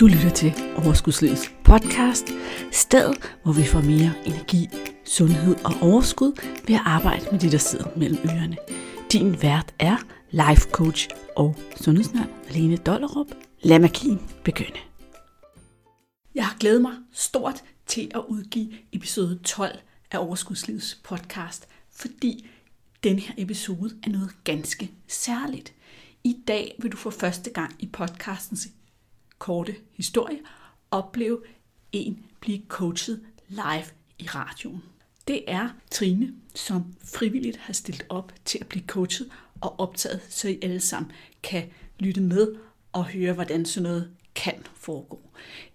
Du lytter til Overskudslivets podcast, stedet hvor vi får mere energi, sundhed og overskud ved at arbejde med de, der sidder mellem ørerne. Din vært er life coach og sundhedsnørd Alene Dollerup. Lad magien begynde. Jeg har glædet mig stort til at udgive episode 12 af Overskudslivets podcast, fordi den her episode er noget ganske særligt. I dag vil du for første gang i podcastens korte historie opleve en blive coachet live i radioen. Det er Trine, som frivilligt har stillet op til at blive coachet og optaget, så I alle sammen kan lytte med og høre, hvordan sådan noget kan foregå.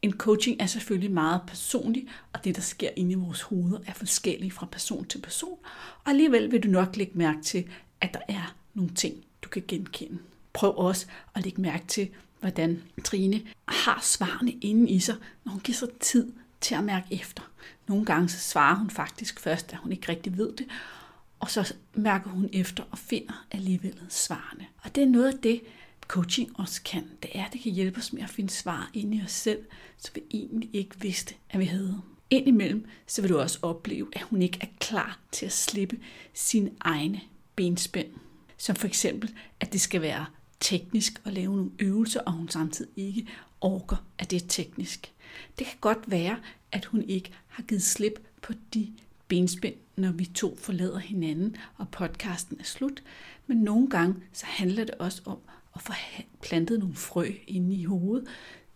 En coaching er selvfølgelig meget personlig, og det, der sker inde i vores hoveder, er forskelligt fra person til person. Og alligevel vil du nok lægge mærke til, at der er nogle ting, du kan genkende. Prøv også at lægge mærke til, hvordan Trine har svarene inde i sig, når hun giver sig tid til at mærke efter. Nogle gange så svarer hun faktisk først, da hun ikke rigtig ved det, og så mærker hun efter og finder alligevel svarene. Og det er noget af det, coaching også kan. Det er, at det kan hjælpe os med at finde svar inde i os selv, så vi egentlig ikke vidste, at vi havde. Indimellem så vil du også opleve, at hun ikke er klar til at slippe sine egne benspænd. Som for eksempel, at det skal være teknisk at lave nogle øvelser, og hun samtidig ikke orker, at det er teknisk. Det kan godt være, at hun ikke har givet slip på de benspænd, når vi to forlader hinanden, og podcasten er slut. Men nogle gange så handler det også om at få plantet nogle frø inde i hovedet,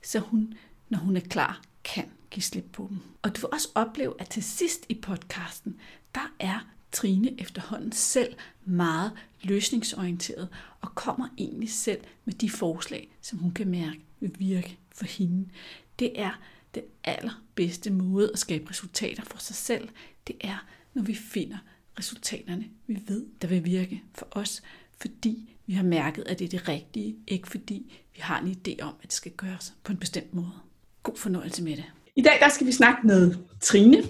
så hun, når hun er klar, kan give slip på dem. Og du vil også opleve, at til sidst i podcasten, der er Trine efterhånden selv meget løsningsorienteret og kommer egentlig selv med de forslag, som hun kan mærke vil virke for hende. Det er den allerbedste måde at skabe resultater for sig selv. Det er, når vi finder resultaterne, vi ved, der vil virke for os, fordi vi har mærket, at det er det rigtige, ikke fordi vi har en idé om, at det skal gøres på en bestemt måde. God fornøjelse med det. I dag der skal vi snakke med Trine,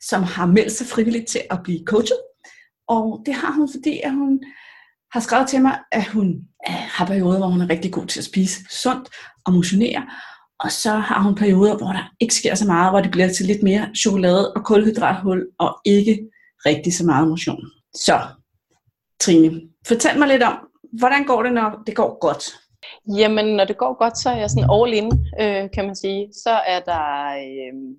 som har meldt sig frivilligt til at blive coachet. Og det har hun, fordi at hun har skrevet til mig, at hun øh, har perioder, hvor hun er rigtig god til at spise sundt og motionere. Og så har hun perioder, hvor der ikke sker så meget, hvor det bliver til lidt mere chokolade og kulhydrathul, og ikke rigtig så meget motion. Så, Trine, fortæl mig lidt om, hvordan går det, når det går godt? Jamen, når det går godt, så er jeg sådan all in, øh, kan man sige. Så er der, øh,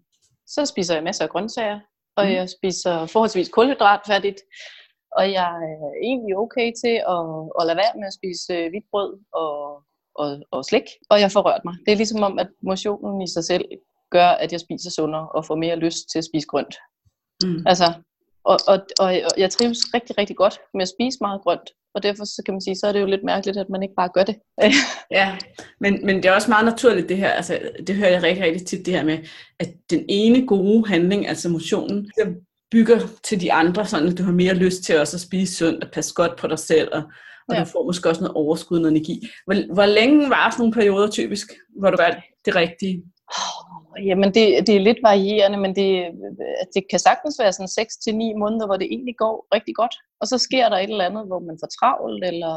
så spiser jeg masser af grøntsager, og mm. jeg spiser forholdsvis kulhydratfattigt, og jeg er egentlig okay til at, at lade være med at spise øh, hvidt brød og, og, og slik, og jeg får rørt mig. Det er ligesom om, at motionen i sig selv gør, at jeg spiser sundere og får mere lyst til at spise grønt. Mm. Altså, og, og, og jeg trives rigtig, rigtig godt med at spise meget grønt, og derfor så kan man sige, så er det jo lidt mærkeligt, at man ikke bare gør det. ja, men, men det er også meget naturligt det her, altså det hører jeg rigtig, rigtig tit det her med, at den ene gode handling, altså motionen, bygger til de andre, sådan at du har mere lyst til også at spise sundt og passe godt på dig selv, og, og ja. du får måske også noget overskud og energi. Hvor, hvor længe var sådan nogle perioder typisk, hvor du gør det rigtige? Oh, jamen det, det er lidt varierende, men det, det kan sagtens være sådan 6-9 måneder, hvor det egentlig går rigtig godt. Og så sker der et eller andet, hvor man får travlt, eller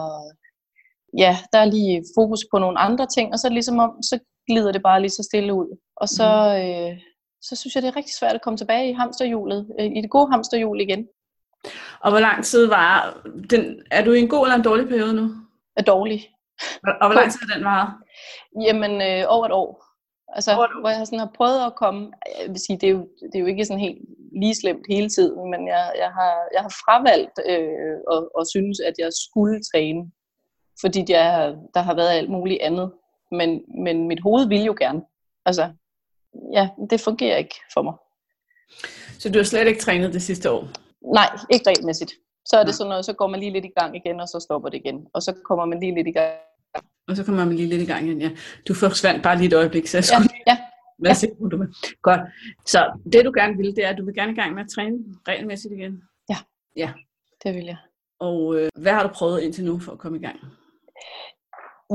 ja, der er lige fokus på nogle andre ting, og så ligesom om, så glider det bare lige så stille ud. Og så, mm. øh, så synes jeg, det er rigtig svært at komme tilbage i hamsterhjulet, øh, i det gode hamsterhjul igen. Og hvor lang tid var den? Er du i en god eller en dårlig periode nu? Er dårlig. Og hvor lang tid har den varet? Jamen, øh, over et år. Altså, år. hvor jeg sådan har prøvet at komme, jeg vil sige, det er jo, det er jo ikke sådan helt lige slemt hele tiden, men jeg, jeg, har, jeg har fravalgt øh, og, og synes, at jeg skulle træne, fordi jeg, der har været alt muligt andet. Men, men mit hoved vil jo gerne. Altså, ja, det fungerer ikke for mig. Så du har slet ikke trænet det sidste år? Nej, ikke regelmæssigt. Så er det sådan noget, så går man lige lidt i gang igen, og så stopper det igen. Og så kommer man lige lidt i gang. Og så kommer man lige lidt i gang igen, ja. Du forsvandt bare lige et øjeblik, så jeg skulle ja, ja. Hvad ja. siger du? Godt. Så det du gerne vil, det er, at du vil gerne i gang med at træne regelmæssigt igen? Ja, ja. det vil jeg. Og øh, hvad har du prøvet indtil nu for at komme i gang?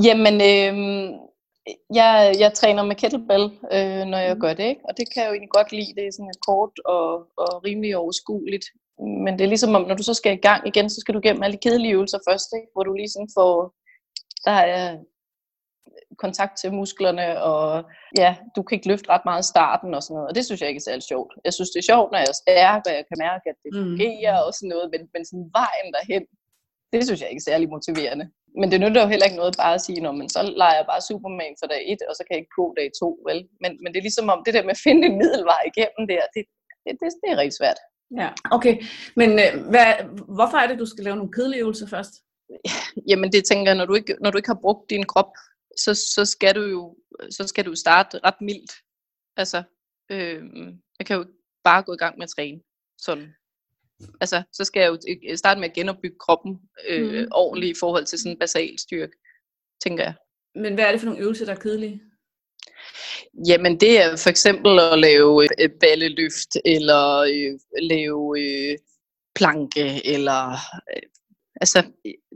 Jamen, øh, jeg, jeg træner med kettlebell, øh, når jeg mm. gør det, ikke? og det kan jeg jo egentlig godt lide. Det er sådan kort og, og rimelig overskueligt. Men det er ligesom om, når du så skal i gang igen, så skal du gennem alle de kedelige øvelser først, ikke? hvor du lige sådan får, der er kontakt til musklerne, og ja, du kan ikke løfte ret meget i starten og sådan noget, og det synes jeg ikke er særlig sjovt. Jeg synes, det er sjovt, når jeg er stærk, og jeg kan mærke, at det mm. fungerer mm. og sådan noget, men, men sådan vejen derhen, det synes jeg ikke er særlig motiverende. Men det nytter jo heller ikke noget bare at sige, men så leger jeg bare Superman for dag 1, og så kan jeg ikke på dag 2, vel? Men, men det er ligesom om det der med at finde en middelvej igennem der, det, det, det, det er rigtig svært. Ja, okay. Men øh, hvad, hvorfor er det, du skal lave nogle kedelige øvelser først? Jamen det tænker jeg, når du ikke, når du ikke har brugt din krop, så, så, skal du jo så skal du starte ret mildt. Altså, øh, jeg kan jo bare gå i gang med at træne. Sådan. Altså, så skal jeg jo starte med at genopbygge kroppen øh, mm. ordentligt i forhold til sådan en basal styrke, tænker jeg. Men hvad er det for nogle øvelser, der er kedelige? Jamen det er for eksempel at lave øh, balleløft, eller øh, lave øh, planke, eller øh, altså,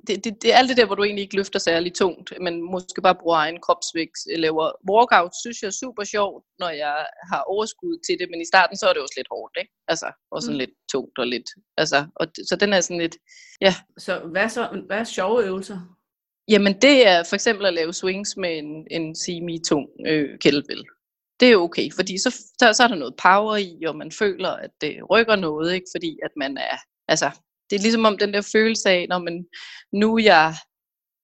det, det, det er alt det der, hvor du egentlig ikke løfter særlig tungt, men måske bare bruger egen kropsvægt, laver workout, synes jeg er super sjovt, når jeg har overskud til det, men i starten så er det også lidt hårdt, ikke? Altså, og sådan mm. lidt tungt og lidt, altså, og, så den er sådan lidt, ja. Så hvad, så, hvad er sjove øvelser? Jamen det er for eksempel at lave swings med en, en semi-tung øh, kettlebell. Det er okay, fordi så, så, så er der noget power i, og man føler, at det rykker noget, ikke? fordi at man er, altså det er ligesom om den der følelse af, når man, nu er jeg,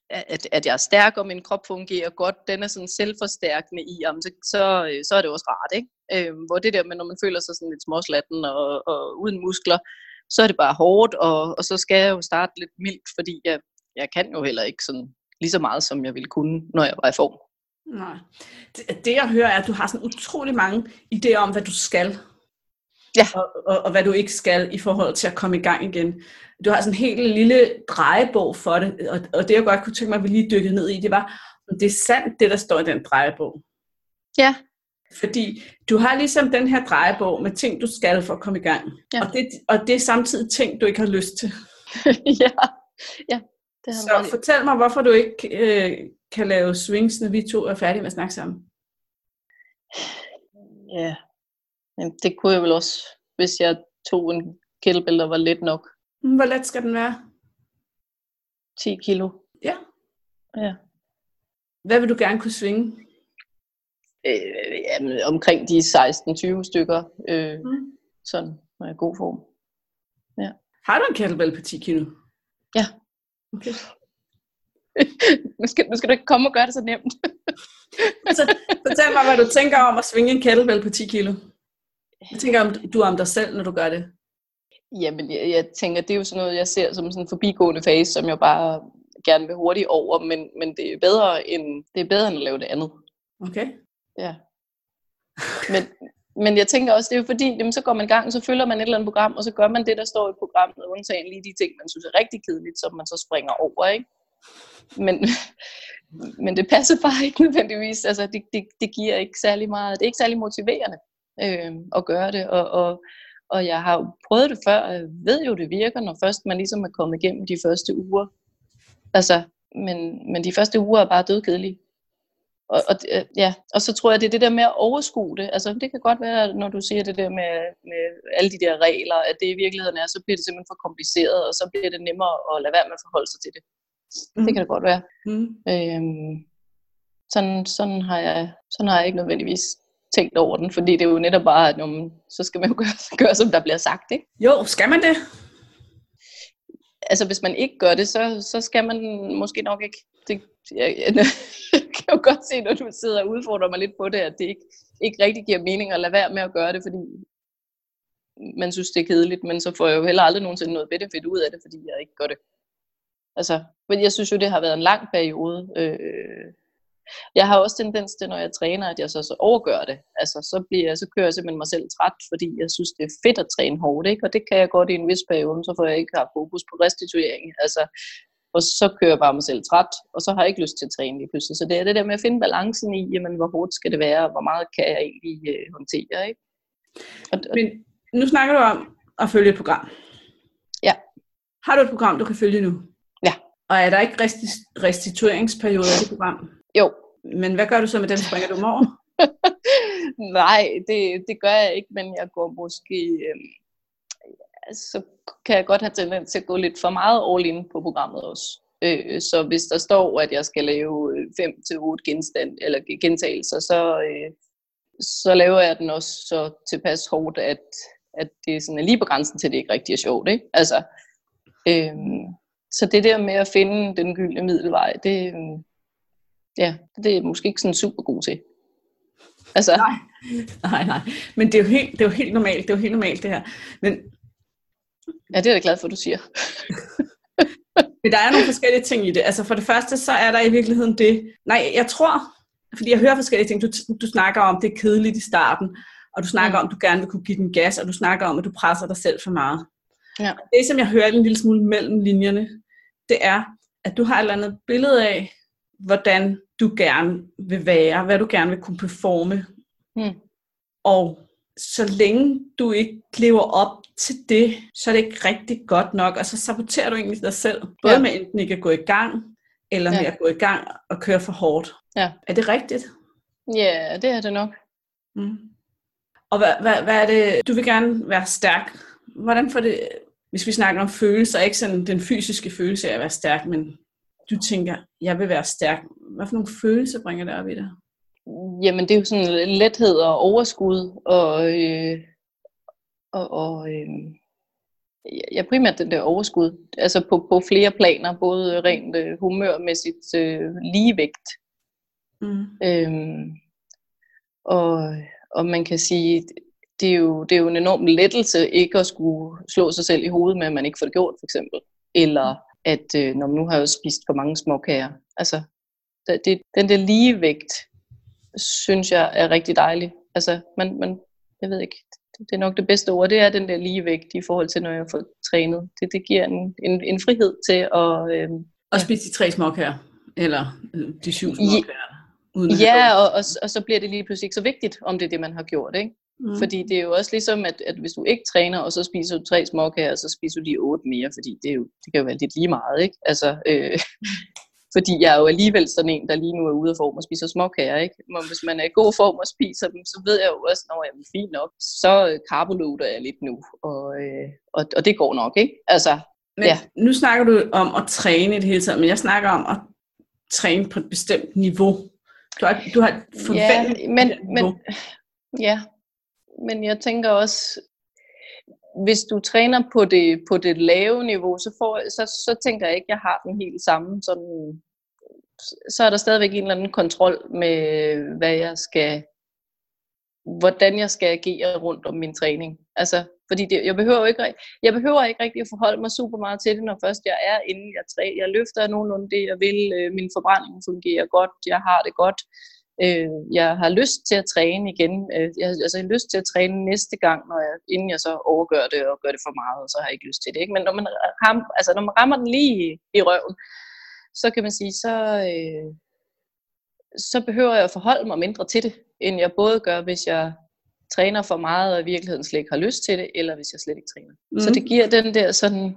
at, at jeg er stærk, og min krop fungerer godt, den er sådan selvforstærkende i, jamen, så, så, øh, så er det også rart, ikke? Øhm, hvor det der med, når man føler sig sådan lidt småslatten og, og uden muskler, så er det bare hårdt, og, og så skal jeg jo starte lidt mildt, fordi jeg, jeg kan jo heller ikke sådan lige så meget, som jeg ville kunne, når jeg var i form. Nej. Det, det jeg hører er, at du har sådan utrolig mange idéer om, hvad du skal. Ja. Og, og, og hvad du ikke skal i forhold til at komme i gang igen. Du har sådan en helt lille drejebog for det, og, og det jeg godt kunne tænke mig, at vi lige dykkede ned i, det var, om det er sandt, det der står i den drejebog. Ja. Fordi du har ligesom den her drejebog med ting, du skal for at komme i gang. Ja. Og, det, og det er samtidig ting, du ikke har lyst til. ja. ja. Det har Så fortæl mig, hvorfor du ikke øh, kan lave swings, når vi to er færdige med at snakke sammen. Ja, men det kunne jeg vel også, hvis jeg tog en kettlebell, der var let nok. Hvor let skal den være? 10 kilo. Ja. Ja. Hvad vil du gerne kunne svinge? Øh, jamen, omkring de 16-20 stykker. Øh, mm. Sådan, når jeg er i god form. Ja. Har du en kettlebell på 10 kilo? Ja. Okay. nu, skal, nu skal du ikke komme og gøre det så nemt. så fortæl mig, hvad du tænker om at svinge en kettlebell på 10 kilo. Hvad tænker du om dig selv, når du gør det? Jamen, jeg, jeg tænker, det er jo sådan noget, jeg ser som sådan en forbigående fase, som jeg bare gerne vil hurtigt over, men, men det, er bedre end, det er bedre end at lave det andet. Okay. Ja. Men, men jeg tænker også, det er jo fordi, jamen, så går man i gang, så følger man et eller andet program, og så gør man det, der står i programmet, undtagen lige de ting, man synes er rigtig kedeligt, som man så springer over, ikke? Men, men det passer bare ikke nødvendigvis. Altså, det, det, det giver ikke særlig meget. Det er ikke særlig motiverende øh, at gøre det. Og, og, og jeg har jo prøvet det før, og jeg ved jo, det virker, når først man ligesom er kommet igennem de første uger. Altså, men, men de første uger er bare dødkedelige. Og, og, øh, ja, og så tror jeg, det er det der med at overskue det. Altså, det kan godt være, når du siger det der med, med alle de der regler, at det i virkeligheden er, så bliver det simpelthen for kompliceret, og så bliver det nemmere at lade være med at forholde sig til det. Mm. Det kan det godt være. Mm. Øhm, sådan, sådan, har jeg, sådan har jeg ikke nødvendigvis tænkt over den, fordi det er jo netop bare, at man, så skal man jo gøre, gøre, som der bliver sagt, ikke? Jo, skal man det? Altså, hvis man ikke gør det, så, så skal man måske nok ikke. Det, jeg, jeg, jeg kan jo godt se, når du sidder og udfordrer mig lidt på det, at det ikke, ikke rigtig giver mening at lade være med at gøre det, fordi man synes, det er kedeligt, men så får jeg jo heller aldrig nogensinde noget benefit ud af det, fordi jeg ikke gør det. Altså, men jeg synes jo, det har været en lang periode. Øh, jeg har også tendens til, når jeg træner, at jeg så, så overgør det. Altså, så, bliver, så kører jeg simpelthen mig selv træt, fordi jeg synes, det er fedt at træne hårdt. Ikke? Og det kan jeg godt i en vis periode, så får jeg ikke har fokus på restituering. Altså, og så kører jeg bare mig selv træt, og så har jeg ikke lyst til at træne lige pludselig. Så det er det der med at finde balancen i, jamen, hvor hårdt skal det være, og hvor meget kan jeg egentlig øh, håndtere. Ikke? Og, og, Men nu snakker du om at følge et program. Ja. Har du et program, du kan følge nu? Ja. Og er der ikke resti- restitueringsperioder i det program? Jo. Men hvad gør du så med den? Springer du om over? Nej, det, det gør jeg ikke, men jeg går måske... Øh, så kan jeg godt have tendens til at gå lidt for meget all in på programmet også. Øh, så hvis der står, at jeg skal lave 5 til 8 genstand, eller gentagelser, så, øh, så laver jeg den også så tilpas hårdt, at, at det sådan er lige på grænsen til, at det ikke rigtig er sjovt. Ikke? Altså, øh, så det der med at finde den gyldne middelvej, det, ja, det er måske ikke sådan super god til. Altså. Nej, nej, nej. Men det er, jo helt, det er jo helt normalt, det er jo helt normalt det her. Men, ja, det er jeg glad for, du siger. Men der er nogle forskellige ting i det. Altså for det første, så er der i virkeligheden det... Nej, jeg tror, fordi jeg hører forskellige ting. Du, du snakker om, det er kedeligt i starten, og du snakker mm. om, du gerne vil kunne give den gas, og du snakker om, at du presser dig selv for meget. Ja. Det, som jeg hører en lille smule mellem linjerne, det er, at du har et eller andet billede af, hvordan du gerne vil være, hvad du gerne vil kunne performe. Mm. Og så længe du ikke lever op til det, så er det ikke rigtig godt nok, og så saboterer du egentlig dig selv. Både ja. med enten ikke at gå i gang, eller ja. med at gå i gang og køre for hårdt. Ja. Er det rigtigt? Ja, det er det nok. Mm. Og hvad, hvad, hvad er det, du vil gerne være stærk. Hvordan får det, hvis vi snakker om følelser, ikke sådan den fysiske følelse af at være stærk, men du tænker, jeg vil være stærk. Hvad for nogle følelser bringer det op i dig? Jamen, det er jo sådan lethed og overskud, og, øh, og, og øh, ja, primært den der overskud, altså på, på flere planer, både rent øh, humørmæssigt øh, ligevægt. Mm. Øhm, og, og man kan sige, det er, jo, det er jo en enorm lettelse ikke at skulle slå sig selv i hovedet med, at man ikke får det gjort, for eksempel. Eller at øh, når man nu har jo spist for mange småkager. Altså, det, det, den der ligevægt, synes jeg er rigtig dejlig. Altså, man, man, jeg ved ikke, det er nok det bedste ord, det er den der ligevægt i forhold til, når jeg får trænet. Det, det giver en, en, en frihed til at... Øh, at spise de tre småkager, eller øh, de syv småkager. Uden ja, og, og, og så bliver det lige pludselig ikke så vigtigt, om det er det, man har gjort. Ikke? Mm. Fordi det er jo også ligesom, at, at hvis du ikke træner, og så spiser du tre småkager, så spiser du de otte mere, fordi det, er jo, det kan jo være lidt lige meget, ikke? Altså, øh, fordi jeg er jo alligevel sådan en, der lige nu er ude af form og spiser småkager, ikke? Men hvis man er i god form og spiser dem, så ved jeg jo også, når jeg er fint nok, så karboloder jeg lidt nu, og, øh, og, og det går nok, ikke? Altså, men ja. nu snakker du om at træne i det hele taget, men jeg snakker om at træne på et bestemt niveau. Du har, du har forventet ja, men, men, ja, men jeg tænker også, hvis du træner på det, på det lave niveau, så, får, så, så tænker jeg ikke, at jeg har den helt samme. Sådan, så er der stadigvæk en eller anden kontrol med, hvad jeg skal, hvordan jeg skal agere rundt om min træning. Altså, fordi det, jeg, behøver ikke, jeg behøver ikke rigtig at forholde mig super meget til det, når først jeg er inde. Jeg, træ, jeg løfter nogenlunde det, jeg vil. Øh, min forbrænding fungerer godt. Jeg har det godt. Øh, jeg har lyst til at træne igen. Øh, jeg, altså, jeg har lyst til at træne næste gang, når jeg, inden jeg så overgør det og gør det for meget, så har jeg ikke lyst til det. Ikke? Men når man, ram, altså, når man rammer den lige i, i røven, så kan man sige, så, øh, så behøver jeg at forholde mig mindre til det, end jeg både gør, hvis jeg træner for meget, og i virkeligheden slet ikke har lyst til det, eller hvis jeg slet ikke træner. Mm. Så det giver den der sådan,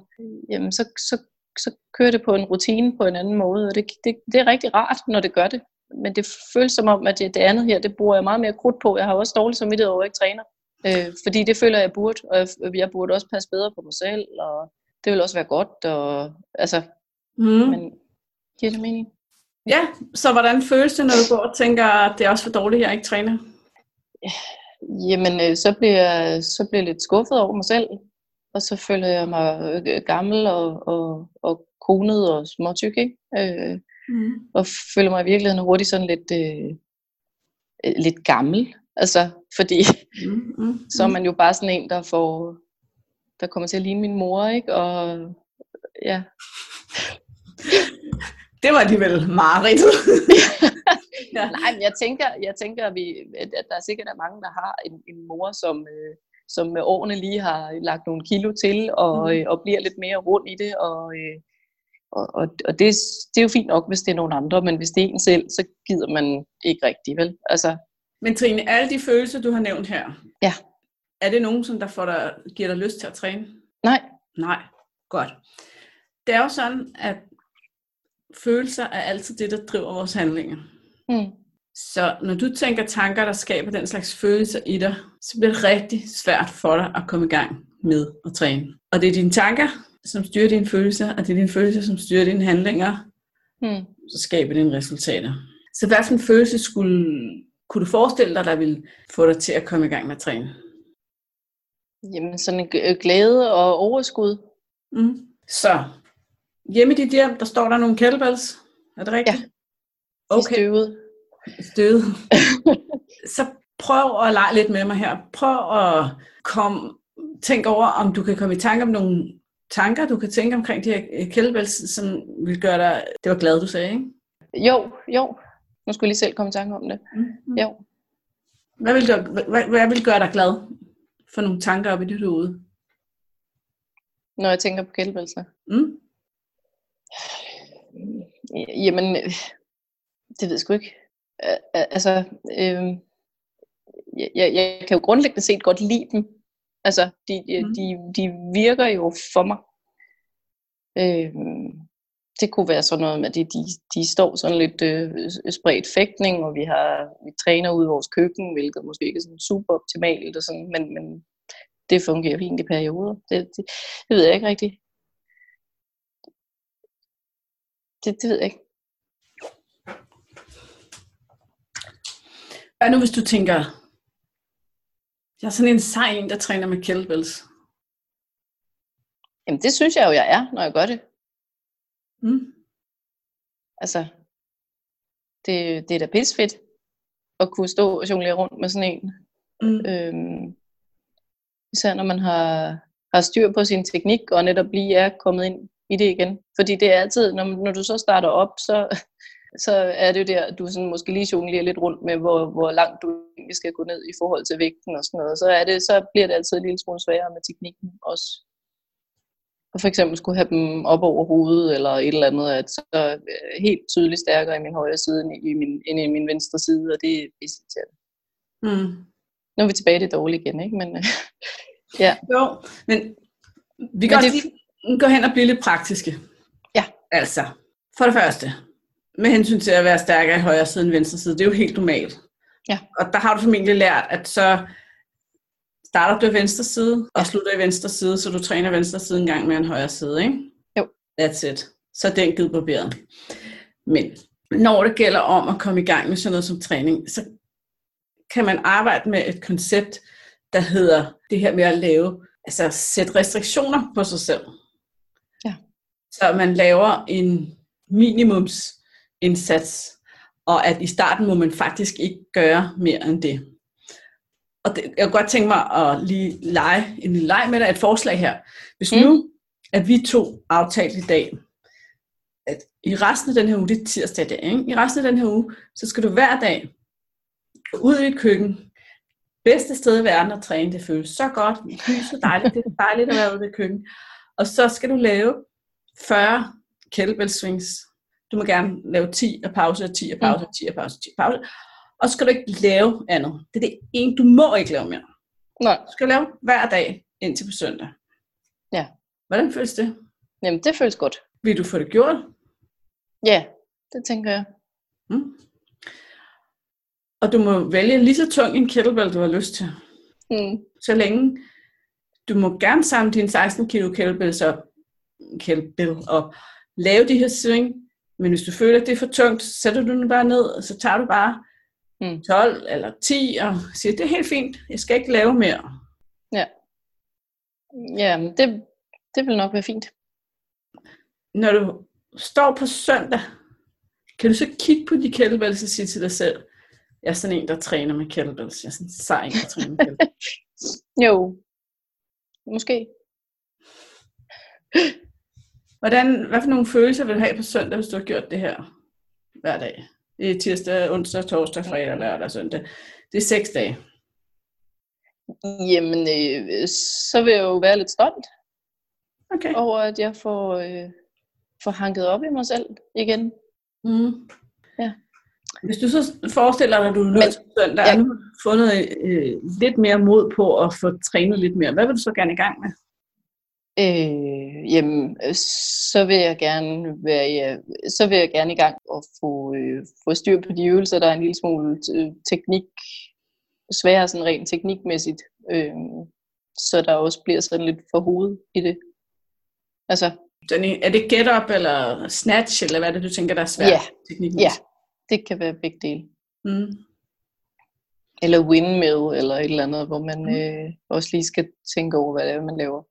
jamen så, så, så kører det på en rutine på en anden måde, og det, det, det er rigtig rart, når det gør det. Men det føles som om, at det, det andet her, det bruger jeg meget mere krudt på. Jeg har også dårligt samvittighed over, at jeg ikke træner. Øh, fordi det føler jeg burde, og jeg, jeg burde også passe bedre på mig selv, og det vil også være godt, og altså, mm. men giver det mening? Ja, så hvordan føles det, når du går og tænker, at det er også for dårligt, at jeg ikke træner? Jamen, øh, så bliver, jeg, så bliver jeg lidt skuffet over mig selv, og så føler jeg mig øh, gammel og, og, og konet og småtyk, ikke? Øh, mm. og føler mig i virkeligheden hurtigt sådan lidt, øh, lidt gammel. Altså, fordi mm, mm, så er man jo bare sådan en, der får, der kommer til at ligne min mor, ikke? Og ja. Det var alligevel meget ja. Nej, men jeg tænker, jeg tænker at, vi, at der sikkert er mange, der har en, en mor, som, øh, som med årene lige har lagt nogle kilo til, og, mm. øh, og bliver lidt mere rundt i det, og, øh, og, og, og det, det er jo fint nok, hvis det er nogen andre, men hvis det er en selv, så gider man ikke rigtigt, vel? Altså, men Trine, alle de følelser, du har nævnt her, ja. er det nogen, som der får dig, giver dig lyst til at træne? Nej. Nej, godt. Det er jo sådan, at følelser er altid det, der driver vores handlinger. Mm. Så når du tænker tanker, der skaber den slags følelser i dig, så bliver det rigtig svært for dig at komme i gang med at træne. Og det er dine tanker, som styrer dine følelser, og det er dine følelser, som styrer dine handlinger, Hmm. så skaber dine resultater. Så hvad for en følelse skulle, kunne du forestille dig, der ville få dig til at komme i gang med at træne? Jamen sådan en g- glæde og overskud. Mm. Så, hjemme i dit hjem, der står der nogle kettlebells. Er det rigtigt? Ja. Okay. Støvet. Stød. så prøv at lege lidt med mig her. Prøv at komme, tænk over, om du kan komme i tanke om nogle tanker, du kan tænke omkring de her øh, kettlebells, som vil gøre dig... Det var glad, du sagde, ikke? Jo, jo. Nu skulle jeg lige selv komme i tanke om det. Mm. Jo. Hvad vil, gøre, hvad, hvad vil gøre dig glad for nogle tanker op i dit hoved? Når jeg tænker på kettlebellsene. Mm? Jamen, det ved jeg sgu ikke. Altså, øh, jeg, jeg, jeg kan jo grundlæggende set godt lide dem. Altså, de, de, Mm. de, de virker jo for mig. Øh, det kunne være sådan noget med, at de, de, de står sådan lidt øh, spredt fægtning, og vi har vi træner ud i vores køkken, hvilket måske ikke er sådan super optimalt, og sådan, men, men det fungerer fint i perioder. Det, det, det ved jeg ikke rigtigt. Det, det ved jeg ikke. Hvad nu, hvis du tænker, jeg er sådan en sej en, der træner med kettlebells. Jamen det synes jeg jo, jeg er, når jeg gør det. Mm? Altså, det, det er da pisfedt at kunne stå og jonglere rundt med sådan en. Mm. Øhm, især når man har, har styr på sin teknik, og netop lige er kommet ind i det igen. Fordi det er altid, når, når du så starter op, så, så er det jo der, du sådan måske lige jonglerer lidt rundt med, hvor, hvor langt du egentlig skal gå ned i forhold til vægten og sådan noget. Så, er det, så bliver det altid en lille smule sværere med teknikken også. Og for eksempel skulle have dem op over hovedet, eller et eller andet, at så er jeg helt tydeligt stærkere i min højre side end i min, end i min venstre side, og det er irriterende. Mm. Nu er vi tilbage i det dårlige igen, ikke? Men, øh, ja. Jo, men vi kan Men det- lige gå hen og blive lidt praktiske. Ja. Altså, for det første, med hensyn til at være stærkere i højre side end venstre side, det er jo helt normalt. Ja. Og der har du formentlig lært, at så starter du i venstre side, og Ja. slutter i venstre side, så du træner venstre side en gang med en højre side, ikke? Jo. That's it. Så er den givet barberet. Men når det gælder om at komme i gang med sådan noget som træning, så kan man arbejde med et koncept, der hedder det her med at lave, altså sætte restriktioner på sig selv. Ja. Så man laver en minimumsindsats, og at i starten må man faktisk ikke gøre mere end det. Og det, jeg kunne godt tænke mig at lige lege en lille leg med dig, et forslag her. Hvis Mm. nu, at vi to aftalte i dag, at i resten af den her uge, det er tirsdag i dag, ikke? i resten af den her uge, så skal du hver dag ud i et køkken, bedste sted i verden at træne, det føles så godt, lyset dejligt, det er dejligt at være ude i køkken. Og så skal du lave 40 kettlebell swings. Du må gerne lave 10 og pause, og 10 og pause, og 10 og pause, og 10 og pause. Og så skal du ikke lave andet. Det er det ene, du må ikke lave mere. Nå, Du skal lave hver dag indtil på søndag. Ja. Hvordan føles det? jamen det føles godt. Vil du få det gjort? Ja, det tænker jeg. Mm. Og du må vælge lige så tung en kettlebell, du har lyst til. Mm. Så længe du må gerne samle dine 16 kilo kettlebells op, kettlebell op, lave de her swing, men hvis du føler, at det er for tungt, så sætter du den bare ned, og så tager du bare Mm. 12 eller 10 og siger, det er helt fint, jeg skal ikke lave mere. Ja, men det, det vil nok være fint. Når du står på søndag, kan du så kigge på de kettlebells og sige til dig selv, jeg er sådan en, der træner med kettlebells. Jeg er sådan en sej der træner med kettlebells. Jo, måske. Hvordan, hvad for nogle følelser vil du have på søndag, hvis du har gjort det her hver dag? Er tirsdag, onsdag, torsdag, fredag, lørdag søndag. Det er seks dage. Jamen, øh, så vil jeg jo være lidt stolt Okay. over, at jeg får, øh, får hanket op i mig selv igen. Mm. Ja. Hvis du så forestiller dig, at du er nødt til søndag, ja. og nu har fundet øh, lidt mere mod på at få trænet lidt mere, hvad vil du så gerne i gang med? Øh, jamen, øh, så vil jeg gerne være, ja, så vil jeg gerne i gang og få, øh, få styr på de øvelser, der er en lille smule øh, teknik, svære sådan rent teknikmæssigt, øh, så der også bliver sådan lidt for hovedet i det. Altså, er det get-up eller snatch, eller hvad er det, du tænker, der er svært? Ja, ja. det kan være begge dele. Mm. Eller windmill, eller et eller andet, hvor man mm. øh, også lige skal tænke over, hvad det er, man laver.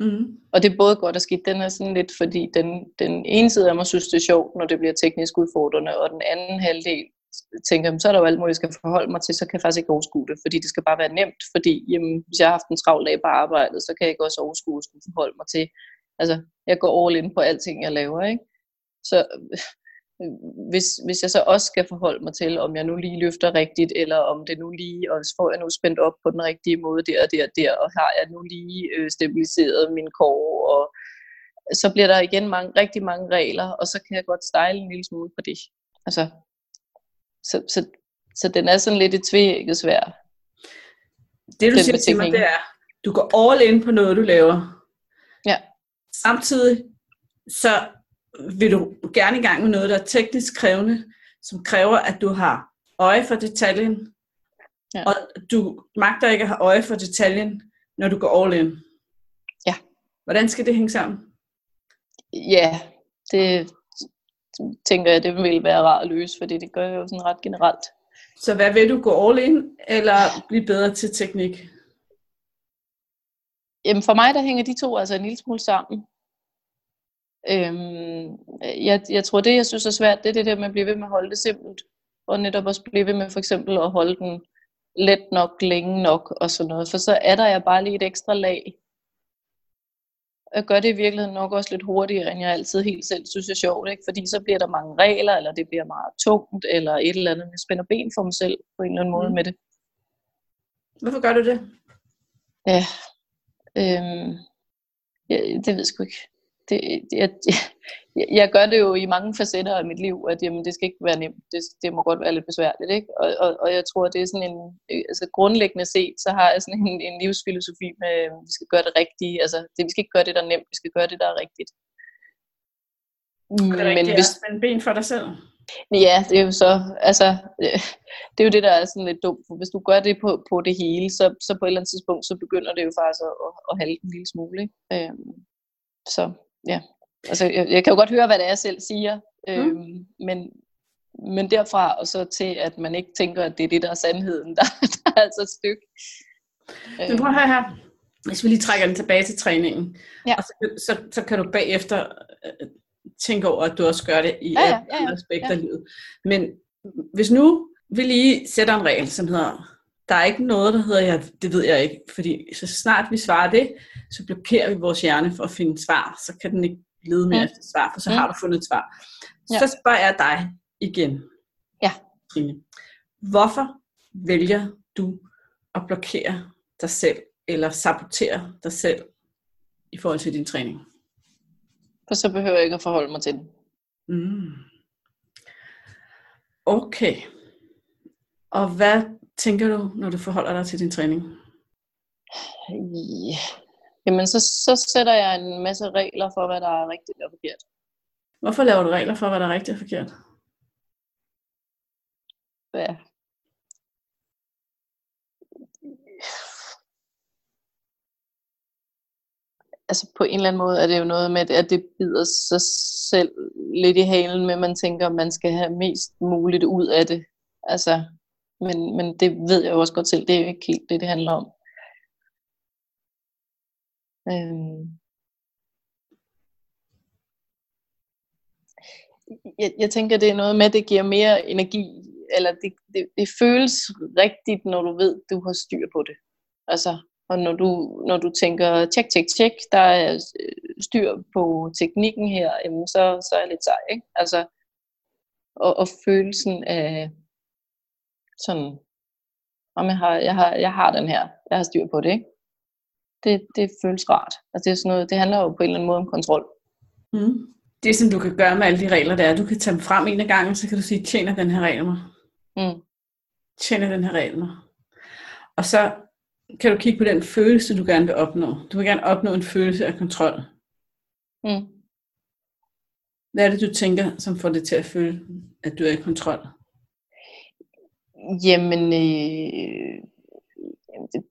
Mm. Og det er både godt og skidt. Den er sådan lidt, fordi den, den ene side af mig synes, det er sjovt, når det bliver teknisk udfordrende, og den anden halvdel tænker, så er der jo alt muligt, jeg skal forholde mig til, så kan jeg faktisk ikke overskue det, fordi det skal bare være nemt, fordi jamen, hvis jeg har haft en travl dag på arbejdet, så kan jeg ikke også overskue at skulle forholde mig til, altså jeg går all in på alting, jeg laver, ikke? Så hvis, hvis jeg så også skal forholde mig til, om jeg nu lige løfter rigtigt, eller om det nu lige, og får jeg nu spændt op på den rigtige måde der og der og der, og har jeg nu lige øh, stabiliseret min kår, og så bliver der igen mange, rigtig mange regler, og så kan jeg godt style en lille smule på det. Altså, så, så, så den er sådan lidt et tvækket svær. Det du siger til mig, det er, du går all in på noget, du laver. Ja. Samtidig så vil du gerne i gang med noget, der er teknisk krævende, som kræver, at du har øje for detaljen, ja. og du magter ikke at have øje for detaljen, når du går all in. Ja. Hvordan skal det hænge sammen? Ja, det tænker jeg, det vil være rart at løse, fordi det gør jeg jo sådan ret generelt. Så hvad vil du gå all in, eller blive bedre til teknik? Jamen for mig, der hænger de to altså en lille smule sammen. Øhm, jeg, jeg tror, det jeg synes er svært, det er det der med at blive ved med at holde det simpelt. Og netop også blive ved med for eksempel at holde den let nok, længe nok og sådan noget. For så er der jeg bare lige et ekstra lag. Jeg gør det i virkeligheden nok også lidt hurtigere, end jeg altid helt selv synes er sjovt. Ikke? Fordi så bliver der mange regler, eller det bliver meget tungt, eller et eller andet. Jeg spænder ben for mig selv på en eller anden måde mm. med det. Hvorfor gør du det? Ja, øhm, ja det ved jeg sgu ikke det, jeg, jeg, jeg gør det jo i mange facetter af mit liv, at jamen, det skal ikke være nemt, det, det må godt være lidt besværligt, ikke? Og, og, og jeg tror, det er sådan en, altså grundlæggende set, så har jeg sådan en, en livsfilosofi med, at vi skal gøre det rigtige, altså det, vi skal ikke gøre det, der er nemt, vi skal gøre det, der er rigtigt. Det er rigtigt, Men hvis, at ben for dig selv. Ja, det er jo så, altså, det er jo det, der er sådan lidt dumt, for hvis du gør det på, på det hele, så, så på et eller andet tidspunkt, så begynder det jo faktisk at, at, at halde en lille smule, ikke? Øhm, så ja, altså jeg, jeg kan jo godt høre, hvad det er, jeg selv siger, mm. øhm, men, men derfra og så til, at man ikke tænker, at det er det, der er sandheden, der, der er altså et stykke. Men prøv at høre her, hvis vi lige trækker den tilbage til træningen, ja. og så, så, så kan du bagefter øh, tænke over, at du også gør det i ja, ja, ja, ja. aspekter af livet. Men hvis nu vi lige sætter en regel, som hedder, der er ikke noget, der hedder, ja, det ved jeg ikke, fordi så snart vi svarer det, så blokerer vi vores hjerne for at finde svar, så kan den ikke lede mere efter svar, for så har du fundet et svar. Så ja. spørger jeg dig igen, ja. Trine. Hvorfor vælger du at blokere dig selv, eller sabotere dig selv i forhold til din træning? For så behøver jeg ikke at forholde mig til det. Mm. Okay. Og hvad tænker du, når du forholder dig til din træning? Ja. Jamen, så, så sætter jeg en masse regler for, hvad der er rigtigt og forkert. Hvorfor laver du regler for, hvad der er rigtigt og forkert? Ja. Altså på en eller anden måde er det jo noget med, at det bider sig selv lidt i halen med, at man tænker, at man skal have mest muligt ud af det. Altså, men, men det ved jeg jo også godt selv, det er jo ikke helt det, det handler om. Øhm. Jeg, jeg tænker, det er noget med, at det giver mere energi, eller det, det, det føles rigtigt, når du ved, du har styr på det. Altså, og når du, når du tænker, tjek, tjek, tjek, der er øh, styr på teknikken her, jamen så, så er jeg lidt sej, ikke? Altså, og, og følelsen af, sådan, om jeg har, jeg har, jeg har den her, jeg har styr på det, ikke? Det, det føles rart. Altså det, er sådan noget, det handler jo på en eller anden måde om kontrol. Mm. Det, som du kan gøre med alle de regler, det er, at du kan tage dem frem en af gangen, så kan du sige, tjener den her regel mig? Mm. Tjener den her regel mig? Og så kan du kigge på den følelse, du gerne vil opnå. Du vil gerne opnå en følelse af kontrol. Mm. Hvad er det, du tænker, som får det til at føle, at du er i kontrol? Jamen, øh, det,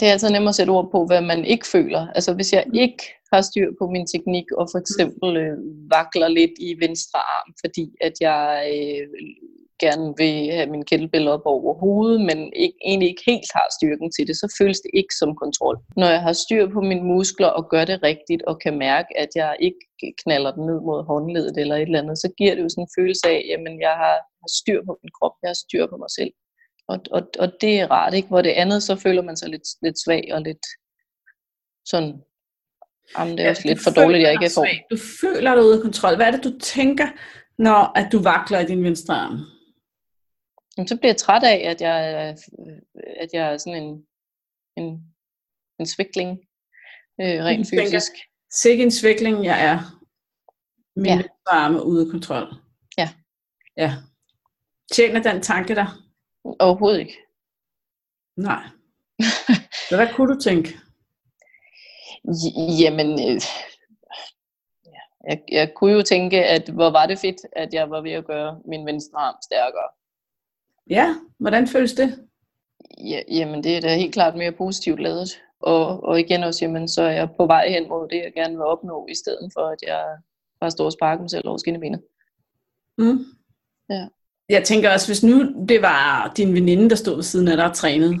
det er altid nemmere at sætte ord på, hvad man ikke føler. Altså hvis jeg ikke har styr på min teknik, og for eksempel øh, vakler lidt i venstre arm, fordi at jeg øh, gerne vil have min kettlebell op over hovedet, men ikke, egentlig ikke helt har styrken til det, så føles det ikke som kontrol. Når jeg har styr på mine muskler og gør det rigtigt, og kan mærke, at jeg ikke knaller den ned mod håndledet eller et eller andet, så giver det jo sådan en følelse af, at jeg har, har styr på min krop, jeg har styr på mig selv. Og, og, og det er rart, ikke? Hvor det andet, så føler man sig lidt, lidt svag og lidt sådan, jamen det er ja, også lidt for dårligt, jeg ikke er for. Du føler dig ude af kontrol. Hvad er det, du tænker, når at du vakler i din venstre arm? Jamen, så bliver jeg træt af, at jeg, at jeg er sådan en, en, en svikling, øh, rent tænker, fysisk. Sikke en svikling, jeg er. Min ja. arme ude af kontrol. Ja. Ja. Tjener den tanke der? Overhovedet ikke. Nej. Hvad kunne du tænke? Jamen, øh, jeg, jeg kunne jo tænke, at hvor var det fedt, at jeg var ved at gøre min venstre arm stærkere. Ja, hvordan føles det? Ja, jamen, det er da helt klart mere positivt lavet. Og, og igen også, jamen, så er jeg på vej hen mod det, jeg gerne vil opnå, i stedet for, at jeg bare står og sparker mig selv over skinnebenet. Mm. Ja. Jeg tænker også, hvis nu det var din veninde, der stod ved siden af dig og trænede,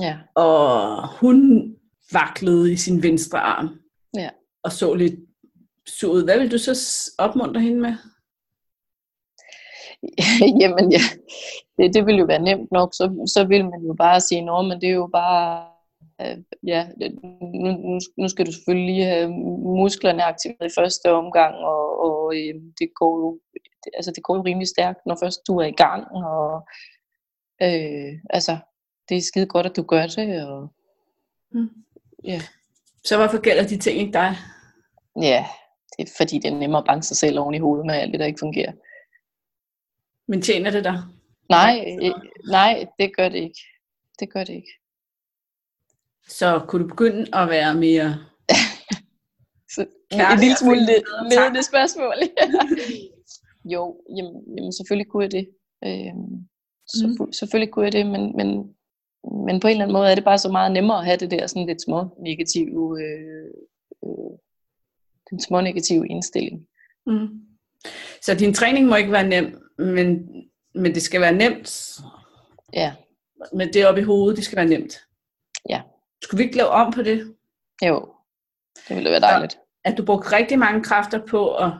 ja. og hun vaklede i sin venstre arm, ja. og så lidt sur ud, hvad vil du så opmuntre hende med? Jamen ja, det, det vil jo være nemt nok, så, så vil man jo bare sige, nå, men det er jo bare, øh, ja, nu, nu skal du selvfølgelig lige have musklerne aktiveret i første omgang, og, og øh, det går jo det, altså det går jo rimelig stærkt, når først du er i gang, og øh, altså, det er skide godt, at du gør det, og mm. ja. Så hvorfor gælder de ting ikke dig? Ja, det er fordi, det er nemmere at banke sig selv oven i hovedet med alt det, der ikke fungerer. Men tjener det dig? Nej, nej, det gør det ikke. Det gør det ikke. Så kunne du begynde at være mere så, en lille smule ledende spørgsmål. jo, jamen, jamen selvfølgelig kunne jeg det. Øh, så, mm. Selvfølgelig kunne jeg det, men, men, men på en eller anden måde er det bare så meget nemmere at have det der sådan lidt små negative, øh, øh, den små negative indstilling. Mm. Så din træning må ikke være nem, men, men det skal være nemt. Ja. Men det oppe i hovedet, det skal være nemt. Ja. Skulle vi ikke lave om på det? Jo, det ville være dejligt. Så, at du brugte rigtig mange kræfter på at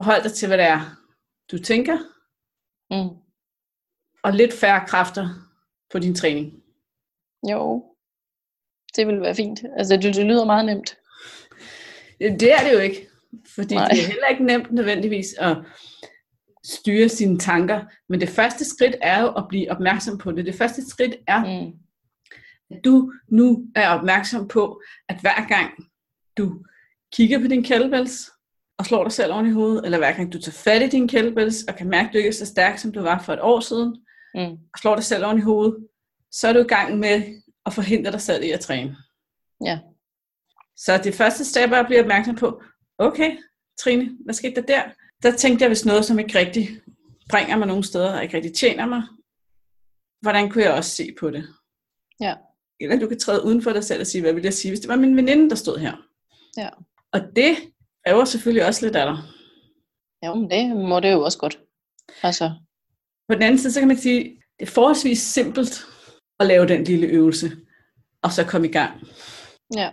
holde dig til, hvad det er, du tænker. Mm. Og lidt færre kræfter på din træning. Jo, det ville være fint. Altså, det, det lyder meget nemt. Det er det jo ikke. Fordi Nej. det er heller ikke nemt nødvendigvis at styre sine tanker. Men det første skridt er jo at blive opmærksom på det. Det første skridt er, mm. at du nu er opmærksom på, at hver gang du kigger på din kettlebells og slår dig selv oven i hovedet, eller hver gang du tager fat i din kettlebells og kan mærke, at du ikke er så stærk, som du var for et år siden, mm. og slår dig selv oven i hovedet, så er du i gang med at forhindre dig selv i at træne. Ja. Så det første step er at blive opmærksom på, okay, Trine, hvad skete der der? Der tænkte jeg, hvis noget, som ikke rigtig bringer mig nogen steder, og ikke rigtig tjener mig, hvordan kunne jeg også se på det? Ja. Eller du kan træde uden for dig selv og sige, hvad vil jeg sige, hvis det var min veninde, der stod her? Ja. Og det er jo selvfølgelig også lidt af dig. Jo, men det må det jo også godt. Altså. På den anden side, så kan man sige, det er forholdsvis simpelt at lave den lille øvelse, og så komme i gang. Ja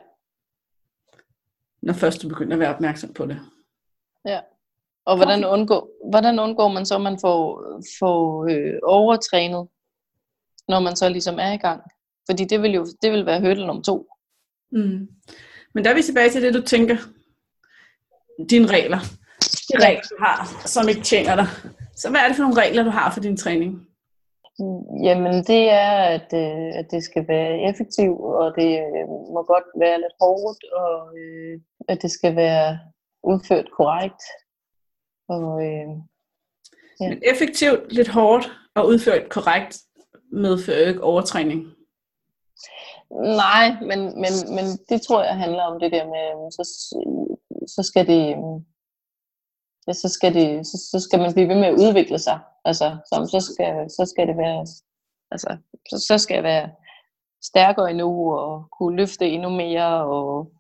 når først du begynder at være opmærksom på det. Ja. Og hvordan undgår, hvordan undgår man så, at man får, får øh, overtrænet, når man så ligesom er i gang? Fordi det vil jo det vil være hurdle nummer to. Mm. Men der er vi tilbage til det, du tænker. Dine regler. De regler, du har, som ikke tjener dig. Så hvad er det for nogle regler, du har for din træning? Jamen det er, at, øh, at det skal være effektivt, og det øh, må godt være lidt hårdt, og øh, at det skal være udført korrekt. Og, øh, ja. Men effektivt, lidt hårdt og udført korrekt medfører ikke overtræning? Nej, men, men, men det tror jeg handler om det der med, så, så skal det ja, så, skal det, så, så skal man blive ved med at udvikle sig. Altså, så, så, skal, så skal det være, altså, så, så skal jeg være stærkere endnu, og kunne løfte endnu mere, og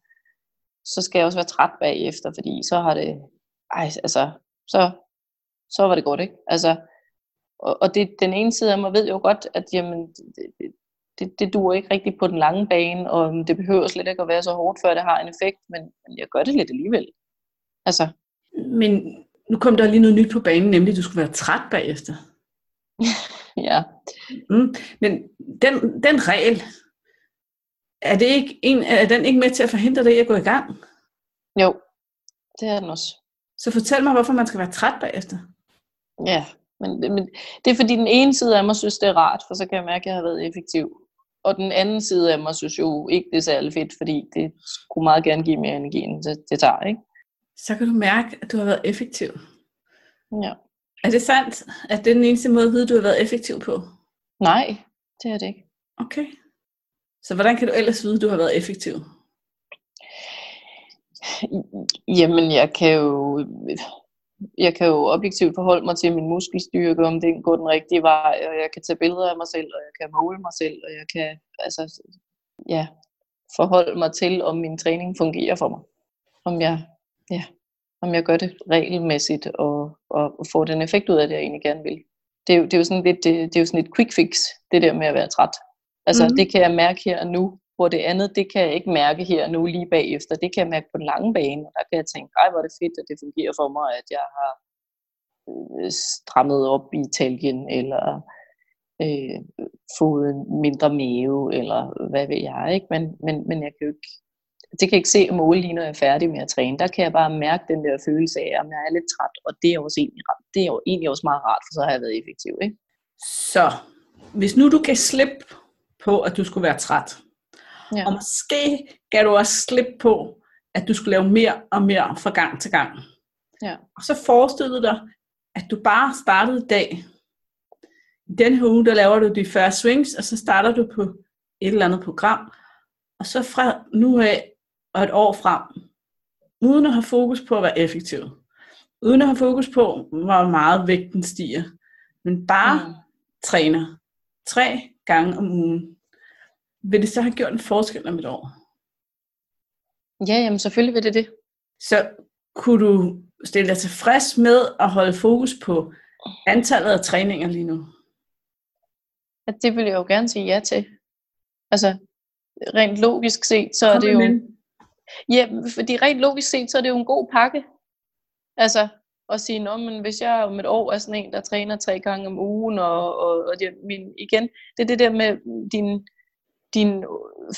så skal jeg også være træt bagefter, fordi så har det, ej, altså, så, så var det godt, ikke? Altså, og, og det, den ene side af mig ved jo godt, at jamen, det, det, det duer ikke rigtigt på den lange bane, og det behøver slet ikke at være så hårdt, før det har en effekt, men, men jeg gør det lidt alligevel. Altså. Men nu kom der lige noget nyt på banen, nemlig at du skulle være træt bagefter. ja. Mm, men den, den regel, er, det ikke en, er den ikke med til at forhindre dig i at gå i gang? Jo, det er den også. Så fortæl mig, hvorfor man skal være træt bagefter. Ja, men, men det er fordi den ene side af mig synes, det er rart, for så kan jeg mærke, at jeg har været effektiv. Og den anden side af mig synes jo ikke, det er særlig fedt, fordi det skulle meget gerne give mere energi, end det, det tager, ikke? Så kan du mærke, at du har været effektiv. Ja. Er det sandt, at det er den eneste måde at vide, du har været effektiv på? Nej, det er det ikke. Okay. Så hvordan kan du ellers vide, at du har været effektiv? Jamen, jeg kan jo jeg kan jo objektivt forholde mig til min muskelstyrke, om det går den rigtige vej, og jeg kan tage billeder af mig selv, og jeg kan måle mig selv, og jeg kan altså, ja, forholde mig til, om min træning fungerer for mig. Om jeg, ja, om jeg gør det regelmæssigt, og, og, og får den effekt ud af det, jeg egentlig gerne vil. Det er jo, det er jo sådan lidt, det, det er jo sådan et quick fix, det der med at være træt. Altså, mm. det kan jeg mærke her og nu, hvor det andet, det kan jeg ikke mærke her nu lige bagefter. Det kan jeg mærke på den lange bane, og der kan jeg tænke, ej hvor er det fedt, at det fungerer for mig, at jeg har øh, strammet op i taljen, eller øh, fået en mindre mave, eller hvad ved jeg, ikke? Men, men, men jeg kan jo ikke, det kan jeg ikke se og måle lige, når jeg er færdig med at træne. Der kan jeg bare mærke den der følelse af, at jeg er lidt træt, og det er, også egentlig, det er jo egentlig også meget rart, for så har jeg været effektiv, ikke? Så, hvis nu du kan slippe på, at du skulle være træt, Ja. Og måske gav du også slip på, at du skulle lave mere og mere fra gang til gang. Ja. Og så forestillede dig, at du bare startede i dag. I den her uge, der laver du de 40 swings, og så starter du på et eller andet program. Og så fra nu af og et år frem, uden at have fokus på at være effektiv. Uden at have fokus på, hvor meget vægten stiger. Men bare mm. træner tre gange om ugen vil det så have gjort en forskel om et år? Ja, jamen selvfølgelig vil det det. Så kunne du stille dig tilfreds med at holde fokus på antallet af træninger lige nu? Ja, det vil jeg jo gerne sige ja til. Altså, rent logisk set, så er det jo... Ja, fordi rent logisk set, så er det jo en god pakke. Altså, at sige, Nå, men hvis jeg om et år er sådan en, der træner tre gange om ugen, og, og, og det, min, igen, det er det der med din, dine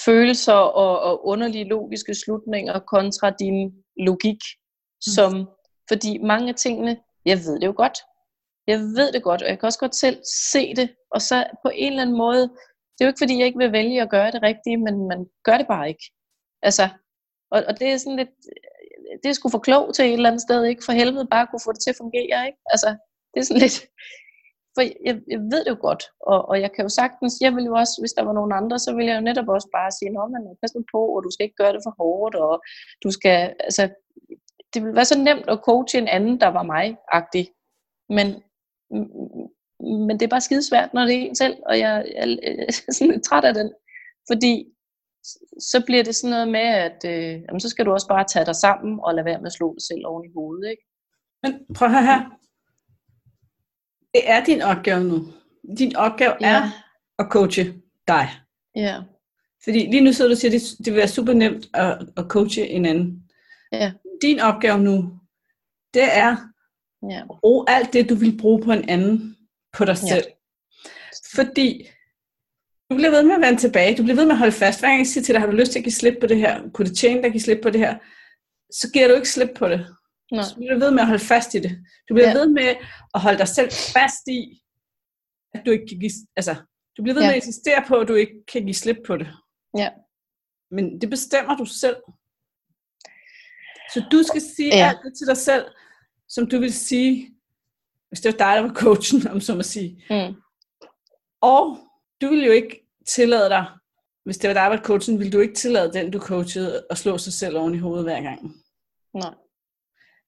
følelser og, og underlige logiske slutninger kontra din logik, mm. som, fordi mange af tingene, jeg ved det jo godt, jeg ved det godt, og jeg kan også godt selv se det, og så på en eller anden måde, det er jo ikke fordi, jeg ikke vil vælge at gøre det rigtige, men man gør det bare ikke. Altså, og, og det er sådan lidt, det er sgu for klog til et eller andet sted, ikke? For helvede bare kunne få det til at fungere, ikke? Altså, det er sådan lidt, for jeg, jeg ved det jo godt, og, og jeg kan jo sagtens, jeg ville jo også, hvis der var nogen andre, så ville jeg jo netop også bare sige, nå, men pas nu på, og du skal ikke gøre det for hårdt, og du skal, altså, det ville være så nemt at coache en anden, der var mig-agtig, men, men det er bare skidesvært, når det er en selv, og jeg, jeg, jeg er sådan lidt træt af den, fordi så bliver det sådan noget med, at øh, jamen, så skal du også bare tage dig sammen, og lade være med at slå dig selv oven i hovedet, ikke? Men prøv at høre her, det er din opgave nu. Din opgave ja. er at coache dig. Ja. Fordi lige nu sidder du og siger, at det, det vil være super nemt at, at coache en anden. Ja. Din opgave nu, det er ja. at bruge alt det, du vil bruge på en anden, på dig selv. Ja. Fordi du bliver ved med at vende tilbage. Du bliver ved med at holde fast. Hver gang jeg siger til dig, har du lyst til at give slip på det her? Kunne det tjene dig at give slip på det her? Så giver du ikke slip på det. Nej. Så bliver du ved med at holde fast i det. Du bliver ja. ved med at holde dig selv fast i, at du ikke kan give, altså, du bliver ved ja. med at insistere på, at du ikke kan give slip på det. Ja. Men det bestemmer du selv. Så du skal sige ja. alt det til dig selv, som du vil sige, hvis det var dig, der var coachen, om så må sige. Mm. Og du vil jo ikke tillade dig, hvis det var dig, der var coachen, vil du ikke tillade den, du coachede, at slå sig selv oven i hovedet hver gang. Nej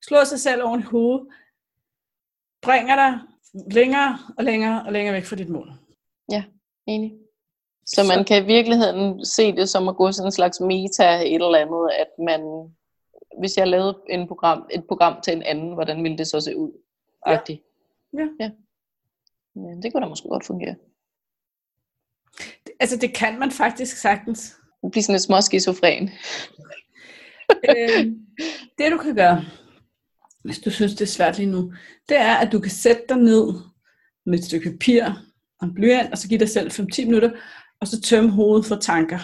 slår sig selv oven i hovedet, bringer dig længere og længere og længere væk fra dit mål. Ja, enig. Så man kan i virkeligheden se det som at gå sådan en slags meta et eller andet, at man, hvis jeg lavede en program, et program til en anden, hvordan ville det så se ud? Ja. Agtigt. Ja. ja. Ja, det kunne da måske godt fungere. Altså, det kan man faktisk sagtens. Blive sådan lidt småskizofren. øh, det du kan gøre, hvis du synes, det er svært lige nu, det er, at du kan sætte dig ned med et stykke papir og en blyant, og så give dig selv 5-10 minutter, og så tømme hovedet for tanker.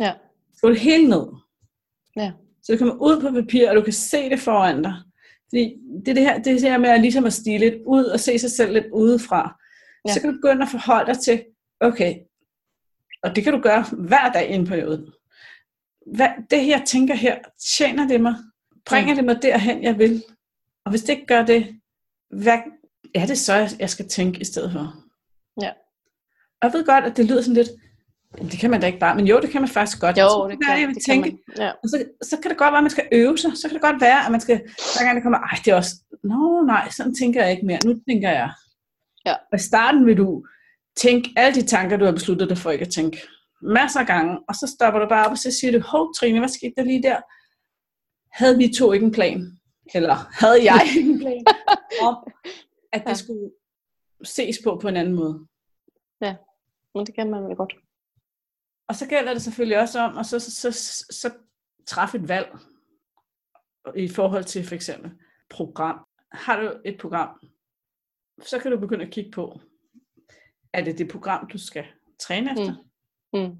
Ja. Skriv det hele ned. Ja. Så det kommer ud på papir, og du kan se det foran dig. Fordi det, er det, her, det er her med at, ligesom at stige lidt ud og se sig selv lidt udefra. Ja. Ja. Så kan du begynde at forholde dig til, okay, og det kan du gøre hver dag i en periode. Hvad, det her, jeg tænker her, tjener det mig? Bringer Mm. det mig derhen, jeg vil? Og hvis det ikke gør det, hvad er det så, jeg skal tænke i stedet for? Ja. Og jeg ved godt, at det lyder sådan lidt, "Jamen, det kan man da ikke bare, men jo, det kan man faktisk godt. Jo, Så det være, jeg kan, vil det tænke, kan man. Ja. og så, så kan det godt være, at man skal øve sig. Så kan det godt være, at man skal, hver gang det kommer, ej, det er også, nå nej, sådan tænker jeg ikke mere. Nu tænker jeg. Ja. Og i starten vil du tænke alle de tanker, du har besluttet dig for ikke at tænke. Masser af gange. Og så stopper du bare op, og så siger du, hov Trine, hvad skete der lige der? Havde vi to ikke en plan? Eller havde jeg en plan om, at det Ja. skulle ses på på en anden måde? Men det kan man vel godt. Og så gælder det selvfølgelig også om at så, så, så, så, træffe et valg i forhold til for eksempel program. Har du et program, så kan du begynde at kigge på, er det det program, du skal træne efter? Mm. Mm.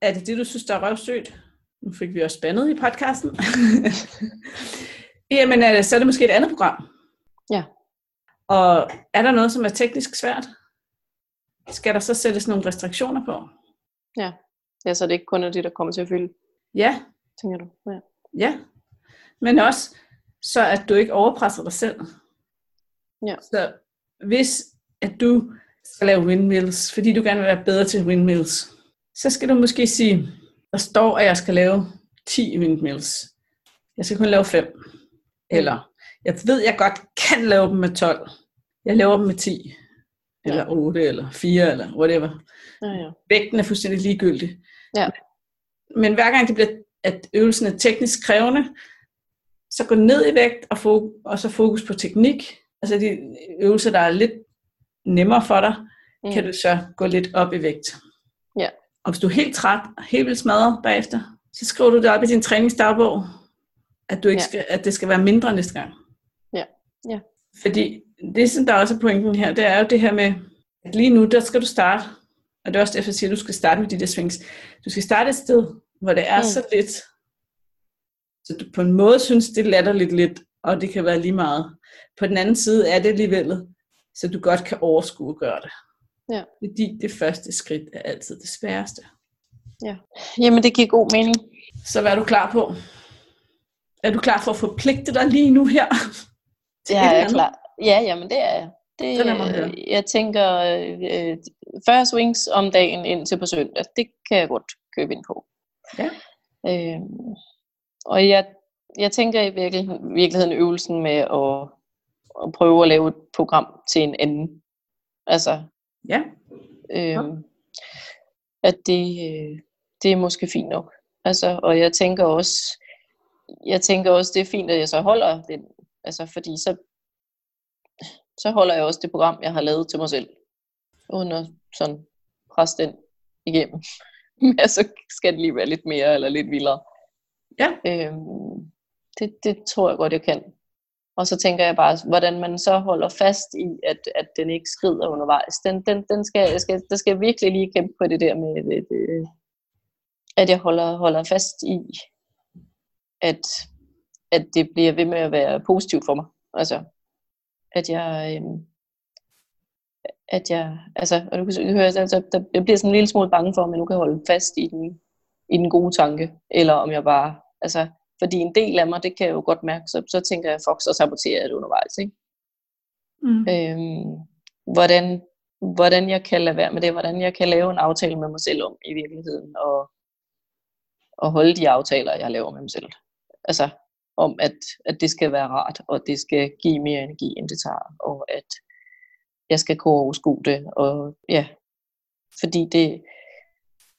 Er det det, du synes, der er røvsøgt? Nu fik vi også spændet i podcasten. Jamen, det, så er det måske et andet program. Ja. Og er der noget, som er teknisk svært? Skal der så sættes nogle restriktioner på? Ja, så det ikke kun er det, der kommer til at fylde, Ja, tænker du? Ja. Ja, men også så at du ikke overpresser dig selv. Ja. Så hvis at du skal lave windmills, fordi du gerne vil være bedre til windmills, så skal du måske sige, der står, at jeg skal lave 10 windmills. Jeg skal kun lave 5. Eller, jeg ved, jeg godt kan lave dem med 12. Jeg laver dem med 10. Eller 8, eller 4, eller whatever. Ja, ja. Vægten er fuldstændig ligegyldig. Ja. Men hver gang det bliver, at øvelsen er teknisk krævende, så gå ned i vægt og, fo- og så fokus på teknik. Altså de øvelser, der er lidt nemmere for dig, mm. kan du så gå lidt op i vægt. Ja. Og hvis du er helt træt, helt vildt smadret bagefter, så skriver du det op i din træningsdagbog, at, du ikke Ja. skal, at det skal være mindre næste gang. Ja. Ja. Fordi det, som der også er pointen her, det er jo det her med, at lige nu, der skal du starte, og det er også derfor, jeg siger, at du skal starte med de der swings. Du skal starte et sted, hvor det er mm. Så lidt, så du på en måde synes, det er latterligt lidt, og det kan være lige meget. På den anden side er det alligevel, så du godt kan overskue at gøre det. Ja. Fordi det første skridt er altid det sværeste. Jamen, det giver god mening. Så er du klar på? Er du klar for at forpligte dig lige nu her? Det er eller jeg andet? klar. Ja, jamen det er jeg. Det, høre. øh, jeg tænker, øh, 40 swings om dagen indtil på søndag, det kan jeg godt købe ind på. Ja. Øh, og jeg, jeg tænker i virkel, virkeligheden øvelsen med at, at prøve at lave et program til en anden. Altså, Ja. øh, at det, øh, det er måske fint nok. Altså, og jeg tænker også, jeg tænker også, det er fint, at jeg så holder den, altså fordi så, så holder jeg også det program, jeg har lavet til mig selv, uden at sådan presse den igennem. Men så skal det lige være lidt mere, eller lidt vildere. Ja. Øhm, det, det tror jeg godt, jeg kan. Og så tænker jeg bare, hvordan man så holder fast i, at, at den ikke skrider undervejs. Den, den, den skal, jeg skal, der skal jeg virkelig lige kæmpe på det der med, det, det, at jeg holder, holder fast i, at, at det bliver ved med at være positivt for mig. Altså, at jeg, øhm, at jeg, altså, og du kan høre, altså, der, jeg bliver sådan en lille smule bange for, om jeg nu kan holde fast i den, i den gode tanke, eller om jeg bare, altså, fordi en del af mig, det kan jeg jo godt mærke, så, så tænker jeg, fuck, så saboterer jeg det undervejs, ikke? Mm. Øhm, hvordan, hvordan jeg kan lade være med det, hvordan jeg kan lave en aftale med mig selv om i virkeligheden, og, og holde de aftaler, jeg laver med mig selv. Altså, om at, at det skal være rart, og det skal give mere energi, end det tager, og at jeg skal kunne overskue det, og ja, fordi det,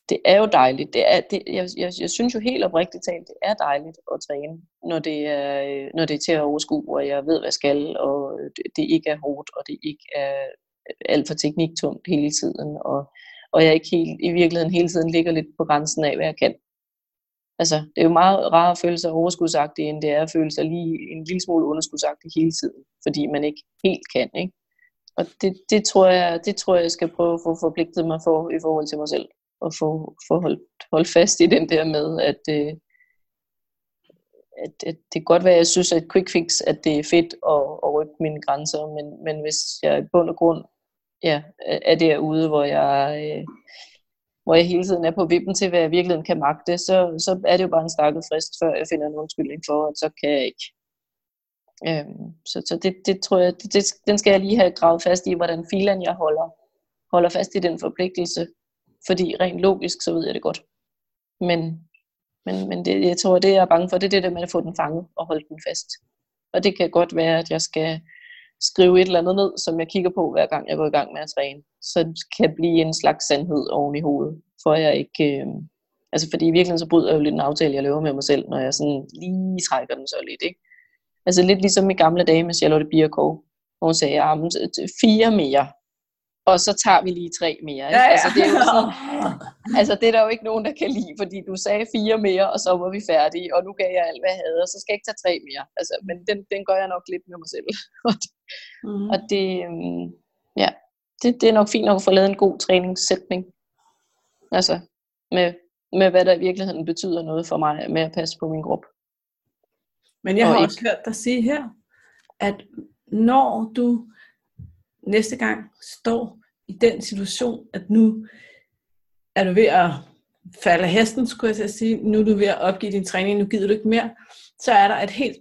det er jo dejligt. Det er, det, jeg, jeg, jeg synes jo helt oprigtigt talt, det er dejligt at træne, når det er, når det er til at overskue, og jeg ved, hvad jeg skal, og det, det ikke er hårdt, og det ikke er alt for tekniktungt hele tiden, og, og jeg ikke helt, i virkeligheden hele tiden ligger lidt på grænsen af, hvad jeg kan. Altså, det er jo meget rarere at føle sig overskudsagtig, end det er at føle sig lige en lille smule underskudsagtig hele tiden, fordi man ikke helt kan, ikke? Og det, det, tror jeg, det tror jeg, jeg skal prøve at få forpligtet mig for i forhold til mig selv. Og få, få holdt, holdt fast i den der med, at, øh, at, at det kan godt være, at jeg synes, at quick fix, at det er fedt at, at rykke mine grænser, men, men hvis jeg i bund og grund ja, er derude, hvor jeg, øh, hvor jeg hele tiden er på vippen til, hvad jeg virkelig kan magte, så, så er det jo bare en stakket frist, før jeg finder en undskyldning for, at så kan jeg ikke. Øhm, så så det, det tror jeg, det, det, den skal jeg lige have gravet fast i, hvordan filen jeg holder, holder fast i den forpligtelse. Fordi rent logisk, så ved jeg det godt. Men, men, men det, jeg tror, det jeg er bange for, det er det der med at få den fanget og holde den fast. Og det kan godt være, at jeg skal skrive et eller andet ned, som jeg kigger på, hver gang jeg går i gang med at træne. Så det kan blive en slags sandhed oven i hovedet, for jeg ikke... Øh, altså fordi i virkeligheden så bryder jeg jo lidt en aftale, jeg laver med mig selv, når jeg sådan lige trækker den så lidt, ikke? Altså lidt ligesom i gamle dage med Charlotte Bierkov, hvor hun sagde, at fire mere, og så tager vi lige tre mere. Ikke? Ja, ja. Altså, det er jo sådan, altså det er der jo ikke nogen, der kan lide, fordi du sagde fire mere, og så var vi færdige, og nu gav jeg alt, hvad jeg havde, og så skal jeg ikke tage tre mere. Altså, men den, den gør jeg nok lidt med mig selv. mm. Og det, øhm, ja, det, det er nok fint nok at få lavet en god træningssætning. Altså, med, med hvad der i virkeligheden betyder noget for mig med at passe på min krop. Men jeg har og også ikke... hørt dig sige her, at når du næste gang står i den situation, at nu er du ved at falde hesten, skulle jeg til at sige, nu er du ved at opgive din træning, nu gider du ikke mere, så er der et helt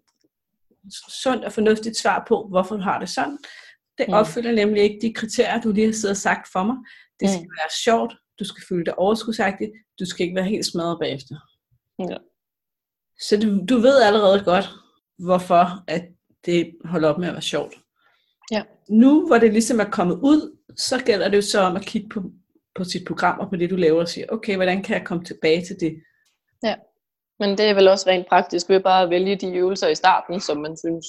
sundt og fornuftigt svar på, hvorfor du har det sådan. Det mm. opfylder nemlig ikke de kriterier, du lige har siddet og sagt for mig. Det skal mm. være sjovt, du skal føle dig overskudsagtigt, du skal ikke være helt smadret bagefter. Ja. Så du, du ved allerede godt, hvorfor at det holder op med at være sjovt. Ja. Nu hvor det ligesom er kommet ud, så gælder det jo så om at kigge på, på sit program og på det, du laver og sige, okay, hvordan kan jeg komme tilbage til det? Ja, men det er vel også rent praktisk ved bare at vælge de øvelser i starten, som man synes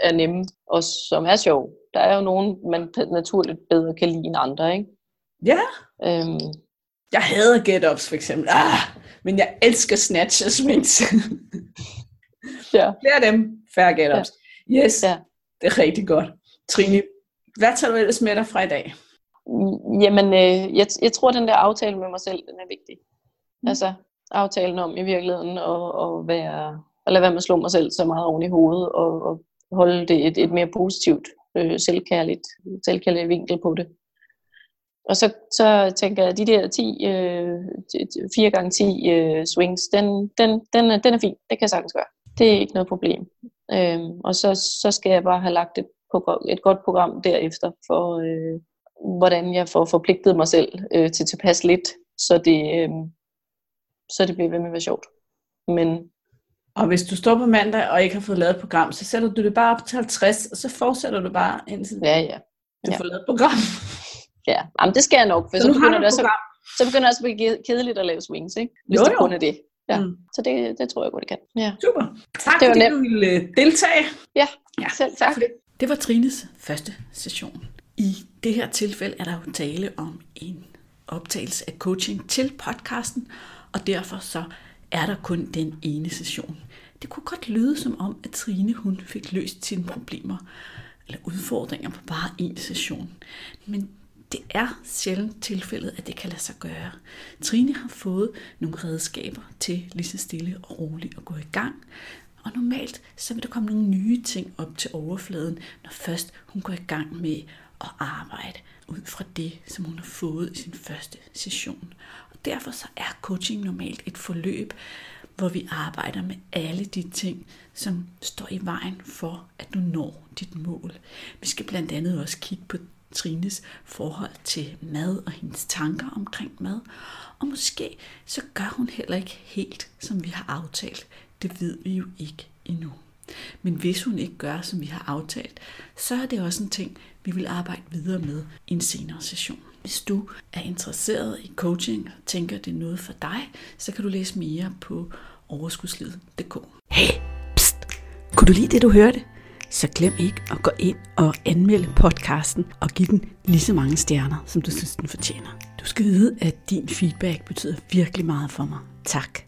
er nemme og som er sjove. Der er jo nogen, man naturligt bedre kan lide end andre, ikke? Ja. Øhm. Jeg hader get-ups for eksempel. Ah, men jeg elsker snatch og swings. ja. Flere af dem, færre get-ups. Ja. Yes, ja. det er rigtig godt. Trine, hvad tager du ellers med dig fra i dag? Jamen, øh, jeg, jeg tror, den der aftale med mig selv, den er vigtig. Mm. Altså, aftalen om i virkeligheden at, at, være, at lade være med at slå mig selv så meget oven i hovedet, og, og holde det et, et mere positivt, øh, selvkærligt, selvkærligt vinkel på det. Og så, så tænker jeg, at de der 10, øh, 4 gange 10 øh, swings, den, den, den, er, den er fin. Det kan jeg sagtens gøre. Det er ikke noget problem. Øhm, og så, så skal jeg bare have lagt et et godt program derefter, for øh, hvordan jeg får forpligtet mig selv øh, til tilpas lidt, så det, øh, så det bliver ved med at være sjovt. Men og hvis du står på mandag og ikke har fået lavet et program, så sætter du det bare op til 50, og så fortsætter du bare indtil ja, ja. du ja. får lavet et program. Ja, Jamen, det skal jeg nok, for så, så begynder, det også, så begynder det også at blive kedeligt at lave swings, ikke? hvis jo, jo. det kun er det. Ja. Mm. Så det, det tror jeg godt, det kan. Ja. Super. Tak det fordi nemt. du ville øh, deltage. Ja, ja. selv tak. tak det det var Trines første session. I det her tilfælde er der jo tale om en optagelse af coaching til podcasten, og derfor så er der kun den ene session. Det kunne godt lyde som om, at Trine hun fik løst sine problemer eller udfordringer på bare en session. Men det er sjældent tilfældet, at det kan lade sig gøre. Trine har fået nogle redskaber til lige så stille og roligt at gå i gang, og normalt så vil der komme nogle nye ting op til overfladen, når først hun går i gang med at arbejde ud fra det, som hun har fået i sin første session. Og derfor så er coaching normalt et forløb, hvor vi arbejder med alle de ting, som står i vejen for, at du når dit mål. Vi skal blandt andet også kigge på Trines forhold til mad og hendes tanker omkring mad. Og måske så gør hun heller ikke helt, som vi har aftalt. Det ved vi jo ikke endnu. Men hvis hun ikke gør, som vi har aftalt, så er det også en ting, vi vil arbejde videre med i en senere session. Hvis du er interesseret i coaching og tænker, det er noget for dig, så kan du læse mere på overskudslivet.dk. Hey, pst, kunne du lide det, du hørte? Så glem ikke at gå ind og anmelde podcasten og give den lige så mange stjerner, som du synes, den fortjener. Du skal vide, at din feedback betyder virkelig meget for mig. Tak.